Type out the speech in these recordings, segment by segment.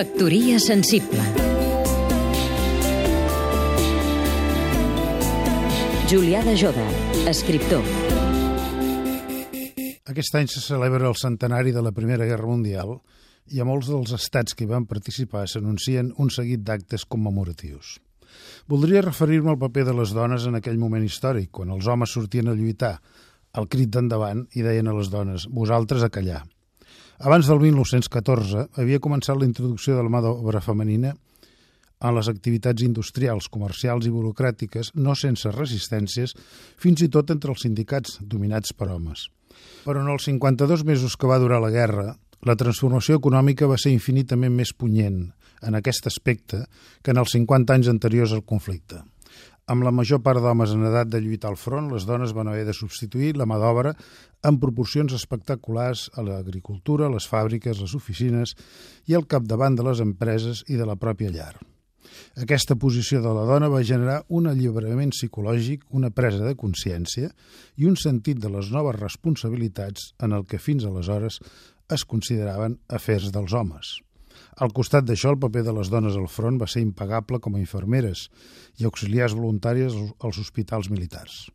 Factoria sensible Julià de Joda, escriptor Aquest any se celebra el centenari de la Primera Guerra Mundial i a molts dels estats que hi van participar s'anuncien un seguit d'actes commemoratius. Voldria referir-me al paper de les dones en aquell moment històric, quan els homes sortien a lluitar, al crit d'endavant i deien a les dones, vosaltres a callar. Abans del 1914 havia començat la introducció de la mà d'obra femenina en les activitats industrials, comercials i burocràtiques, no sense resistències, fins i tot entre els sindicats dominats per homes. Però en els 52 mesos que va durar la guerra, la transformació econòmica va ser infinitament més punyent en aquest aspecte que en els 50 anys anteriors al conflicte. Amb la major part d'homes en edat de lluitar al front, les dones van haver de substituir la mà d'obra en proporcions espectaculars a l'agricultura, les fàbriques, les oficines i al capdavant de les empreses i de la pròpia llar. Aquesta posició de la dona va generar un alliberament psicològic, una presa de consciència i un sentit de les noves responsabilitats en el que fins aleshores es consideraven afers dels homes. Al costat d'això, el paper de les dones al front va ser impagable com a infermeres i auxiliars voluntàries als hospitals militars.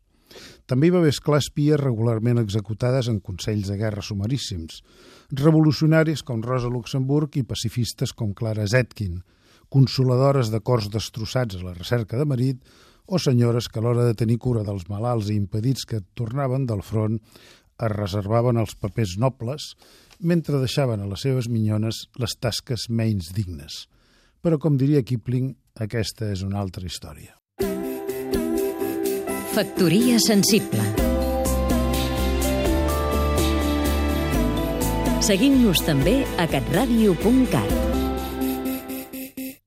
També hi va haver esclar espies regularment executades en consells de guerra sumaríssims, revolucionaris com Rosa Luxemburg i pacifistes com Clara Zetkin, consoladores de cors destrossats a la recerca de marit o senyores que a l'hora de tenir cura dels malalts i impedits que tornaven del front es reservaven els papers nobles mentre deixaven a les seves minyones les tasques menys dignes. Però, com diria Kipling, aquesta és una altra història. Factoria sensible Seguim-nos també a catradio.cat